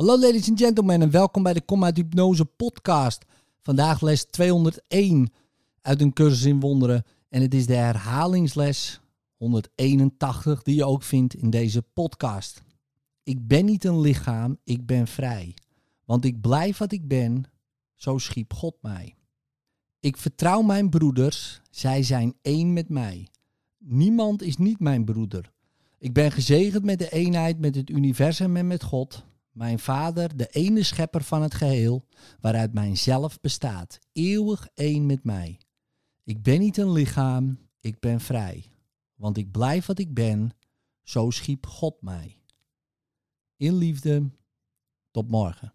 Hallo ladies and gentlemen en welkom bij de uit Hypnose podcast. Vandaag les 201 uit een cursus in wonderen en het is de herhalingsles 181 die je ook vindt in deze podcast. Ik ben niet een lichaam, ik ben vrij. Want ik blijf wat ik ben, zo schiep God mij. Ik vertrouw mijn broeders, zij zijn één met mij. Niemand is niet mijn broeder. Ik ben gezegend met de eenheid met het universum en met God, mijn Vader, de ene schepper van het geheel, waaruit mijn zelf bestaat, eeuwig één met mij. Ik ben niet een lichaam, ik ben vrij. Want ik blijf wat ik ben, zo schiep God mij. In liefde, tot morgen.